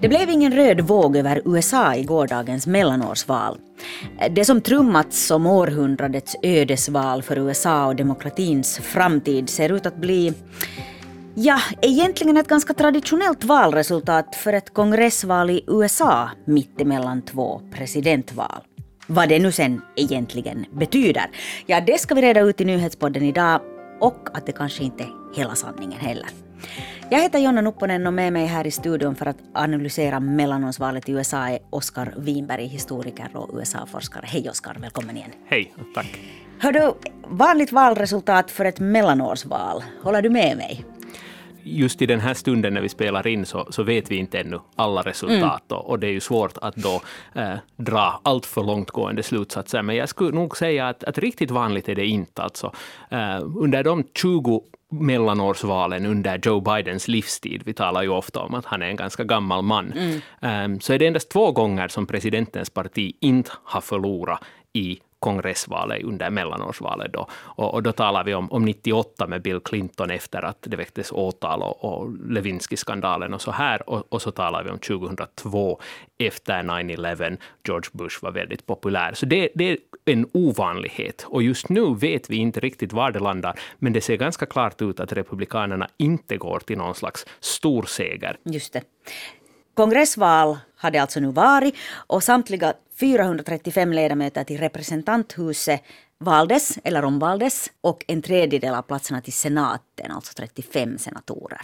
Det blev ingen röd våg över USA i gårdagens mellanårsval. Det som trummats som århundradets ödesval för USA och demokratins framtid ser ut att bli Ja, egentligen ett ganska traditionellt valresultat för ett kongressval i USA mitt emellan två presidentval. Vad det nu sen egentligen betyder, ja det ska vi reda ut i nyhetspodden idag och att det kanske inte är hela sanningen heller. Jag heter Jonna Nupponen och med mig här i studion för att analysera mellanårsvalet i USA är Oskar Winberg, historiker och USA-forskare. Hej Oskar, välkommen igen. Hej, tack. Hör du, vanligt valresultat för ett mellanårsval, håller du med mig? Just i den här stunden när vi spelar in så, så vet vi inte ännu alla resultat mm. och, det är ju svårt att då eh, dra allt för långtgående slutsatser. Men jag skulle nog säga att, att riktigt vanligt är det inte. Alltså, eh, under de 20 mellanårsvalen under Joe Bidens livstid, vi talar ju ofta om att han är en ganska gammal man, mm. um, så är det endast två gånger som presidentens parti inte har förlorat i kongressvalet under mellanårsvalet. Då. Och, och, då talar vi om, om 98 med Bill Clinton efter att det väcktes åtal och, och Lewinsky-skandalen och så här. Och, och, så talar vi om 2002 efter 9-11. George Bush var väldigt populär. Så det, det är en ovanlighet. Och just nu vet vi inte riktigt var det landar, men det ser ganska klart ut att Republikanerna inte går till någon slags stor seger. Just det. Kongressval hade alltså nu varit och samtliga 435 ledamöter till representanthuset valdes eller omvaldes och en tredjedel av platserna till senaten, alltså 35 senatorer.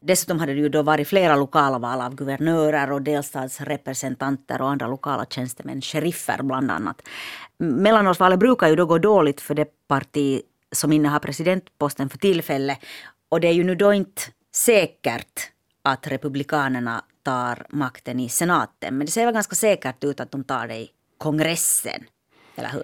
Dessutom hade det ju då varit flera lokala val av guvernörer och delstatsrepresentanter och andra lokala tjänstemän, sheriffer bland annat. Mellanårsvalet brukar ju då gå dåligt för det parti som innehar presidentposten för tillfället och det är ju nu då inte säkert att republikanerna tar makten i senaten. Men det ser väl ganska säkert ut att de tar det i kongressen, eller hur?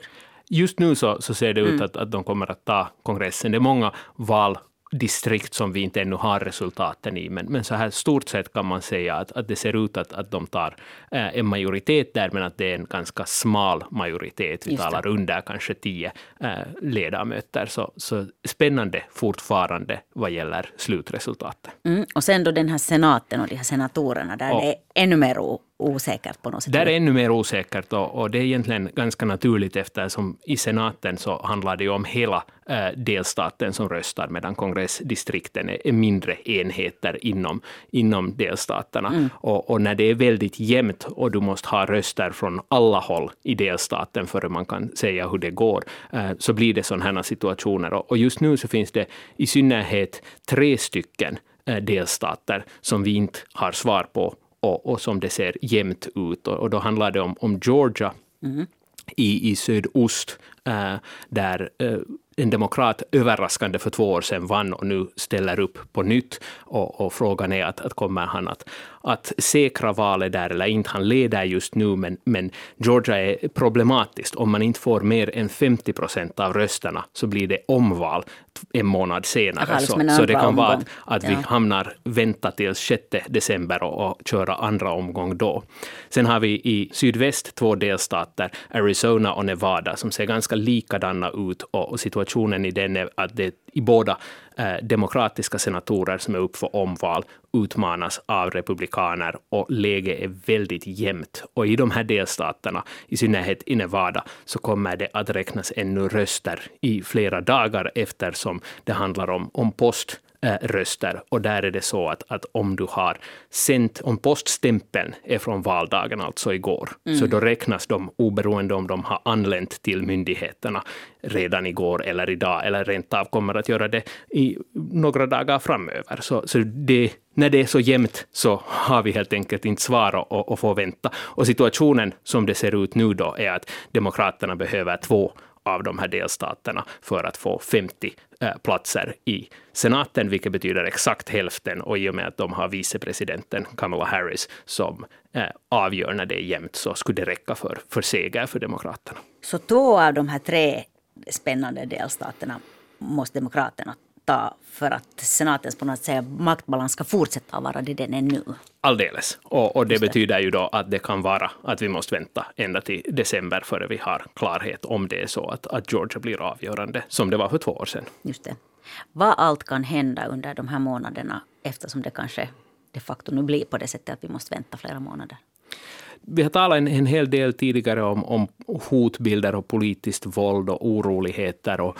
Just nu så, så ser det ut mm. att, att de kommer att ta kongressen. Det är många val distrikt som vi inte ännu har resultaten i, men, men så här stort sett kan man säga att, att det ser ut att, att de tar eh, en majoritet där, men att det är en ganska smal majoritet. Vi talar under kanske tio eh, ledamöter. Så, så spännande fortfarande vad gäller slutresultatet. Mm, och sen då den här senaten och de här senatorerna, där och, det är ännu mer osäkert på något sätt. Där är ännu mer osäkert och, och, det är egentligen ganska naturligt eftersom i senaten så handlar det ju om hela äh, delstaten som röstar medan kongressdistrikten är, är mindre enheter inom, inom delstaterna. Mm. Och, och, när det är väldigt jämnt och du måste ha röster från alla håll i delstaten för att man kan säga hur det går, äh, så blir det sådana här situationer. Och, och just nu så finns det i synnerhet tre stycken äh, delstater som vi inte har svar på och, och som det ser jämnt ut. Och, och då handlar det om, om Georgia mm. i, i sydost, äh, eh, där äh, en demokrat överraskande för två år sedan vann och nu ställer upp på nytt. Och, och frågan är att, att kommer han att, att säkra valet där eller inte? Han leder just nu, men, men Georgia är problematiskt. Om man inte får mer än 50 procent av rösterna så blir det omval en månad senare. Aha, så, så det kan vara att, att vi hamnar, vänta till 6 december och, och köra andra omgång då. Sen har vi i sydväst två delstater, Arizona och Nevada, som ser ganska likadana ut och, och situationen i den är att det i båda eh, demokratiska senatorer som är upp för omval utmanas av republikaner och läget är väldigt jämnt. Och i de här delstaterna, i synnerhet i Nevada, så kommer det att räknas ännu röster i flera dagar eftersom det handlar om, om post röster. Och där är det så att, att om du har sänt, om poststämpeln är från valdagen, alltså igår, mm. så då räknas de oberoende om de har anlänt till myndigheterna redan igår eller idag, eller rent av kommer att göra det i några dagar framöver. Så, så det, när det är så jämnt så har vi helt enkelt inte svar och, och får vänta. Och situationen som det ser ut nu då är att Demokraterna behöver två av de här delstaterna för att få 50 eh, platser i senaten, vilket betyder exakt hälften. Och i och med att de har vicepresidenten Kamala Harris som eh, avgör när det är jämnt så skulle det räcka för, för seger för Demokraterna. Så två av de här tre spännande delstaterna måste Demokraterna ta för att senatens på något sätt maktbalans ska fortsätta vara det den är nu. Alldeles. Och, och det, det betyder ju då att det kan vara att vi måste vänta ända till december före vi har klarhet om det är så att, att Georgia blir avgörande, som det var för två år sedan. Just det. Vad allt kan hända under de här månaderna eftersom det kanske de facto nu blir på det sättet att vi måste vänta flera månader. Vi har talat en, en hel del tidigare om, om hotbilder och politiskt våld och oroligheter. Och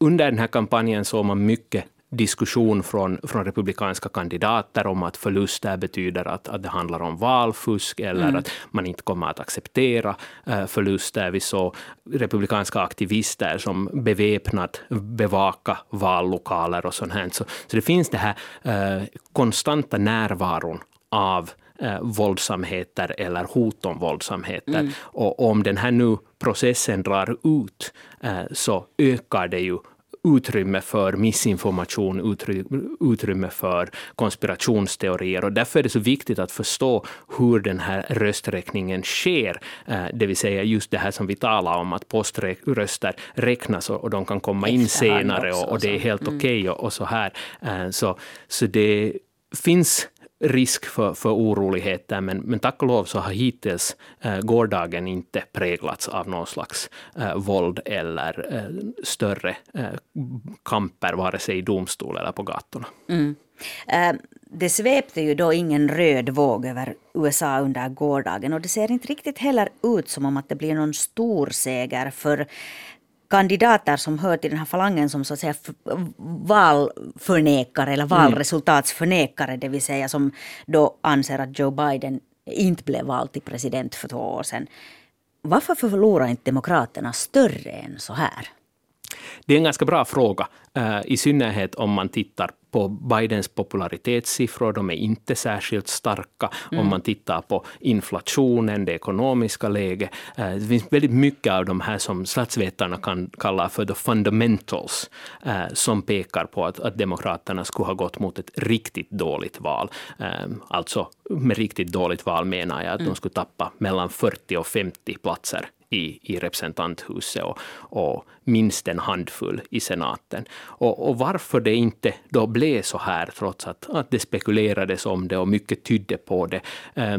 under den här kampanjen såg man mycket diskussion från, från republikanska kandidater om att förluster betyder att, att det handlar om valfusk eller mm. att man inte kommer att acceptera uh, förluster. Vi såg republikanska aktivister som beväpnat bevaka vallokaler och sånt här. Så, så det finns det här uh, konstanta närvaron av eh, våldsamheter eller hot om våldsamheter. Mm. Och om den här nu processen drar ut eh, så ökar det ju utrymme för missinformation, utrymme för konspirationsteorier. Och därför är det så viktigt att förstå hur den här rösträkningen sker. Eh, det vill säga just det här som vi talar om, att poströster räknas och de kan komma in senare och, det är helt mm. okej okay och, så här. Eh, så, så det finns risk för, för oroligheter, men, men tack och lov så har hittills eh, gårdagen inte präglats av någon slags eh, våld eller eh, större eh, kamper, vare sig i domstol eller på gatorna. Mm. Eh, det svepte ju då ingen röd våg över USA under gårdagen och det ser inte riktigt heller ut som om att det blir någon stor seger för kandidater som hör till den här falangen som så att säga valförnekare eller mm. valresultatsförnekare, det vill säga som då anser att Joe Biden inte blev vald till president för två år sedan. Varför förlorar inte Demokraterna större än så här? Det är en ganska bra fråga, uh, i synnerhet om man tittar på Bidens popularitetssiffror. De är inte särskilt starka. Mm. Om man tittar på inflationen, det ekonomiska läget. Uh, det finns väldigt mycket av de här som statsvetarna kan kalla för the fundamentals, uh, som pekar på att, att Demokraterna skulle ha gått mot ett riktigt dåligt val. alltså med riktigt dåligt val menar jag att mm. de skulle tappa mellan 40 och 50 platser i, i representanthuset och, och minst en handfull i senaten. Och, och, varför det inte då blev så här, trots att, att det spekulerades om det och mycket tydde på det, eh,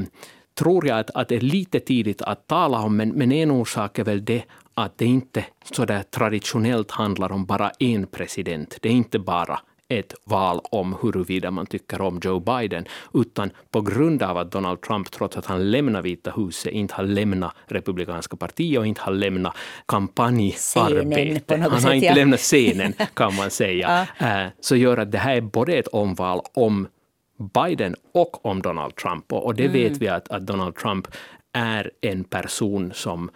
tror jag att, att det är lite tidigt att tala om, men, men en orsak är väl det att det inte så där traditionellt handlar om bara en president. Det är inte bara ett val om huruvida man tycker om Joe Biden, utan på grund av att Donald Trump, trots att han lämnar Vita huset, inte har lämnat Republikanska partiet och inte har lämnat kampanjarbetet. Han har inte ja. lämnat scenen, kan man säga. ja. Eh, så gör att det här är både ett omval om Biden och om Donald Trump. Och det mm. vet vi att, att Donald Trump är en person som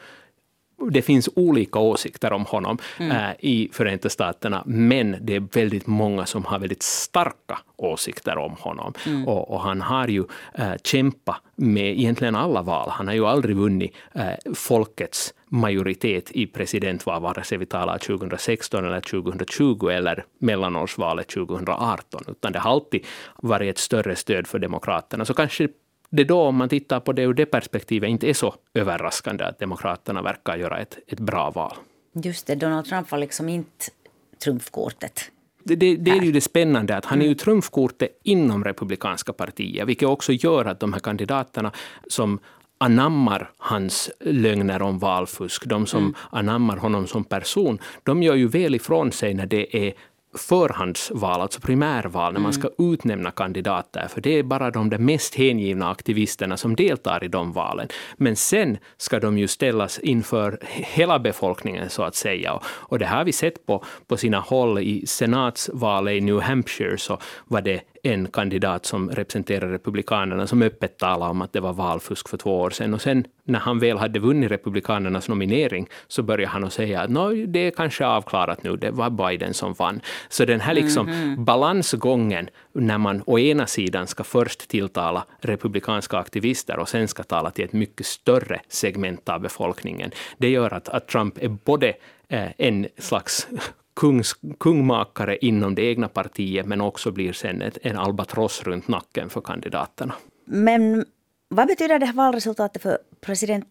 det finns olika åsikter om honom mm. äh, i Förenta Staterna, men det är väldigt många som har väldigt starka åsikter om honom. Mm. Och, och, han har ju äh, kämpat med egentligen alla val. Han har ju aldrig vunnit äh, folkets majoritet i presidentval, vare sig vi talar 2016 eller 2020 eller mellanårsvalet 2018, utan det har alltid varit ett större stöd för Demokraterna. Så kanske det då, om man tittar på det ur det perspektivet, inte är så överraskande att Demokraterna verkar göra ett, ett bra val. Just det, Donald Trump var liksom inte trumfkortet. Det, det, det, är ju det spännande, att han är ju mm. trumfkortet inom Republikanska partiet, vilket också gör att de här kandidaterna som anammar hans lögner om valfusk, de som mm. anammar honom som person, de gör ju väl ifrån sig när det är förhandsval, alltså primärval, när man ska mm. utnämna kandidater, för det är bara de där mest hängivna aktivisterna som deltar i de valen. Men sen ska de ju ställas inför hela befolkningen, så att säga. Och det har vi sett på, på sina håll. I senatsvalet i New Hampshire så var det en kandidat som representerar Republikanerna som öppet talade om att det var valfusk för två år sedan. Och sen när han väl hade vunnit Republikanernas nominering så började han att säga att det är kanske avklarat nu, det var Biden som vann. Så den här liksom mm -hmm. balansgången när man å ena sidan ska först tilltala republikanska aktivister och sen ska tala till ett mycket större segment av befolkningen, det gör att, att Trump är både eh, en slags kungs, kungmakare inom det egna partiet, men också blir sen ett, en albatross runt nacken för kandidaterna. Men vad betyder det här valresultatet för president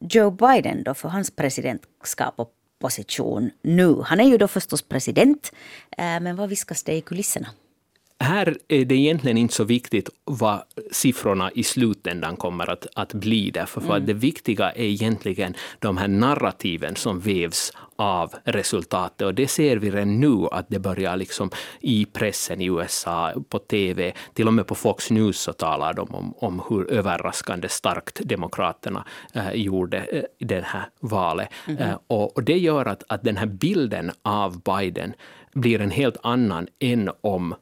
Joe Biden då, för hans presidentskap och position nu? Han är ju då förstås president, eh, men vad viskas det i kulisserna? Här är det egentligen inte så viktigt vad siffrorna i slutändan kommer att, att bli, därför för mm. att det viktiga är egentligen de här narrativen som vävs av resultatet. Och det ser vi redan nu att det börjar liksom i pressen i USA, på TV, till och med på Fox News så talar de om, om hur överraskande starkt Demokraterna eh, gjorde eh, det här valet. Mm eh, och, och, det gör att, att den här bilden av Biden blir en helt annan än om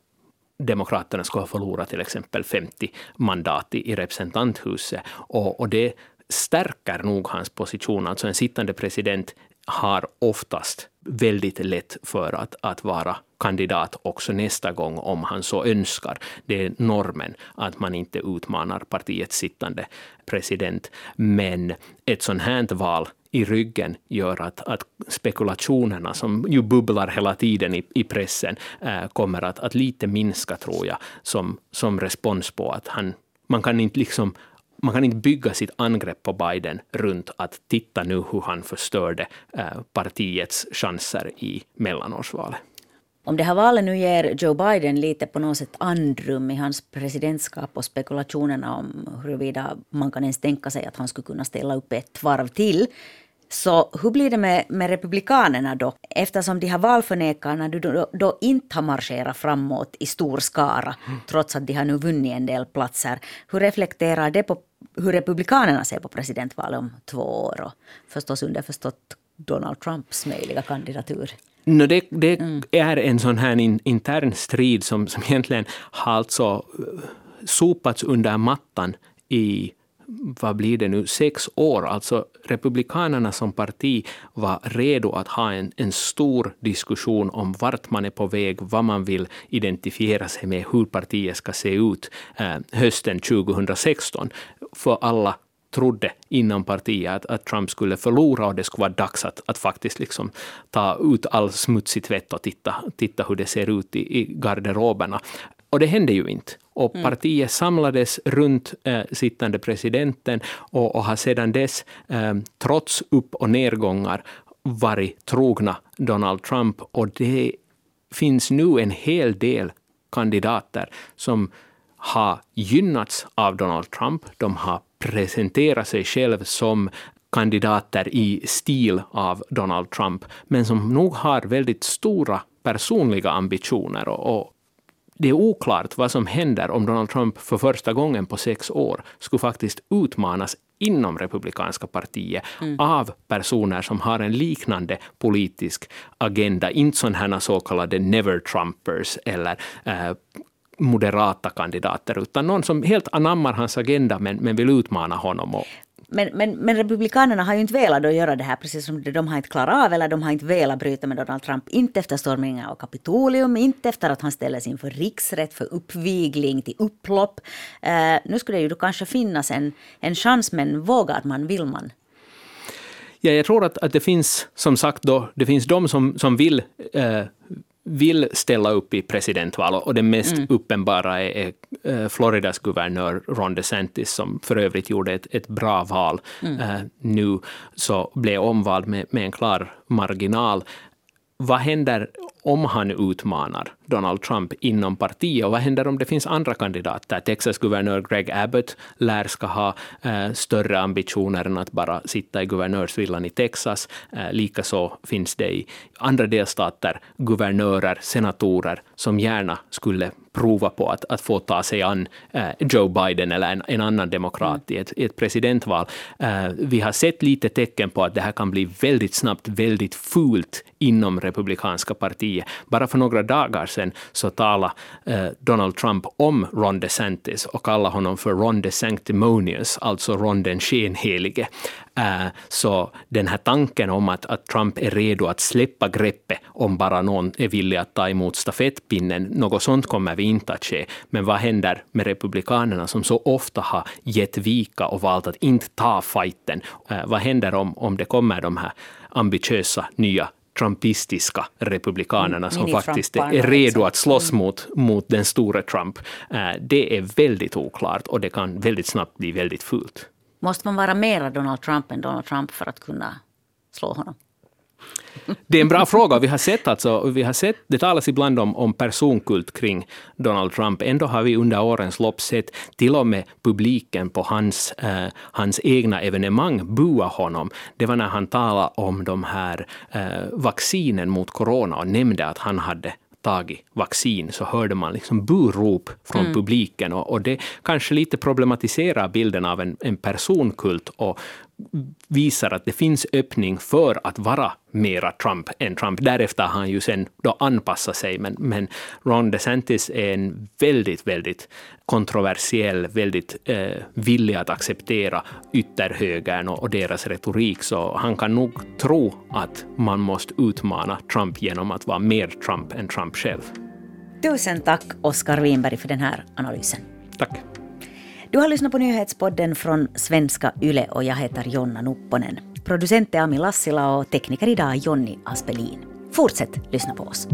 Demokraterna skulle ha förlorat till exempel 50 mandat i, i representanthuset. Och, och det stärker nog hans position. Alltså en sittande president har oftast väldigt lätt för att, att vara kandidat också nästa gång om han så önskar. Det är normen att man inte utmanar partiets sittande president. Men ett sånt här val i ryggen gör att, att spekulationerna som ju bubblar hela tiden i, i pressen äh, kommer att, att lite minska, tror jag, som, som respons på att han, man kan inte liksom man kan inte bygga sitt angrepp på Biden runt att titta nu hur han förstörde äh, partiets chanser i mellanårsvalet. Om det här valet nu ger Joe Biden lite på något sätt andrum i hans presidentskap och spekulationerna om huruvida man kan ens tänka sig att han skulle kunna ställa upp ett varv till, så hur blir det med, med republikanerna då? Eftersom de här valförnekarna då, då inte har marscherat framåt i stor skara, mm. trots att de har nu vunnit en del platser. Hur reflekterar det på hur republikanerna ser på presidentvalet om två år? Och förstås underförstått Donald Trumps möjliga kandidatur. No, det, det mm. är en sån här in, intern strid som, som egentligen har alltså eh, sopats under mattan i vad blir det nu, sex år. Alltså Republikanerna som parti var redo att ha en, en stor diskussion om vart man är på väg, vad man vill identifiera sig med, hur partiet ska se ut eh, hösten 2016. För alla trodde inom partiet att, att, Trump skulle förlora och det skulle vara dags att, att faktiskt liksom ta ut all smutsig tvätt och titta, titta hur det ser ut i, i garderoberna. Och det hände ju inte. Och mm. partiet samlades runt äh, sittande presidenten och, och, har sedan dess, äh, trots upp och nedgångar, varit trogna Donald Trump. Och det finns nu en hel del kandidater som har gynnats av Donald Trump. De har presenterat sig själva som kandidater i stil av Donald Trump, men som nog har väldigt stora personliga ambitioner och, och det är oklart vad som händer om Donald Trump för första gången på sex år skulle faktiskt utmanas inom republikanska partiet mm. av personer som har en liknande politisk agenda. Inte sådana så kallade never-trumpers eller eh, moderata kandidater, utan någon som helt anammar hans agenda men, men vill utmana honom. Och, men, men, men Republikanerna har ju inte velat göra det här precis som de har inte klarat av eller de har inte velat bryta med Donald Trump. Inte efter stormningen av Kapitolium, inte efter att han ställdes inför riksrätt för uppvigling till upplopp. Uh, nu skulle det ju då kanske finnas en, en chans, men vågar man, vill man? Ja, jag tror att, att det finns, som sagt, då, det finns de som, som vill uh, vill ställa upp i presidentval och det mest mm. uppenbara är, är, Floridas guvernör Ron DeSantis som för övrigt gjorde ett, ett bra val mm. uh, nu, så blev omvald med, med en klar marginal. Vad händer om han utmanar Donald Trump inom partiet och vad händer om det finns andra kandidater? Texas guvernör Greg Abbott lär ska ha eh, större ambitioner än att bara sitta i guvernörsvillan i Texas. Eh, Likaså finns det i andra delstater guvernörer, senatorer som gärna skulle prova på att, att få ta sig an eh, Joe Biden eller en, en annan demokrat mm. i, ett, i ett presidentval. Eh, vi har sett lite tecken på att det här kan bli väldigt snabbt väldigt fult inom republikanska partiet. Bara för några dagar sedan så talade eh, Donald Trump om Ron DeSantis och kallade honom för Ron DeSanctimonious, alltså Ron den skenhelige. Eh, så den här tanken om att, att Trump är redo att släppa greppet om bara någon är villig att ta emot stafettpinnen, något sånt kommer vi inte att ske. Men vad händer med republikanerna som så ofta har gett vika och valt att inte ta fighten? Eh, vad händer om, om det kommer de här ambitiösa nya trumpistiska republikanerna som faktiskt är redo liksom. att slåss mm. mot, mot den stora Trump. Uh, det är väldigt oklart och det kan väldigt snabbt bli väldigt fult. Måste man vara mera Donald Trump än Donald Trump för att kunna slå honom? Det är en bra fråga. Vi har sett alltså, vi har sett, det talas ibland om, om personkult kring Donald Trump. Ändå har vi under årens lopp sett till och med publiken på hans, eh, hans egna evenemang bua honom. Det var när han talade om de här eh, vaccinen mot corona och nämnde att han hade tagit vaccin så hörde man liksom burop från mm. publiken och, och, det kanske lite problematiserar bilden av en, en personkult och visar att det finns öppning för att vara mera Trump än Trump. Därefter har han ju sen då anpassat sig, men, men Ron DeSantis är en väldigt, väldigt kontroversiell, väldigt eh, villig att acceptera ytterhögern och, och deras retorik, så han kan nog tro att man måste utmana Trump genom att vara mer Trump än Trump själv. Tusen tack, Oskar Winberg, för den här analysen. Tack. Du har lyssnat på nyhetspodden från svenska YLE och jag heter Jonna Nupponen. Producent är Ami Lassila och tekniker idag är Jonny Aspelin. Fortsätt lyssna på oss.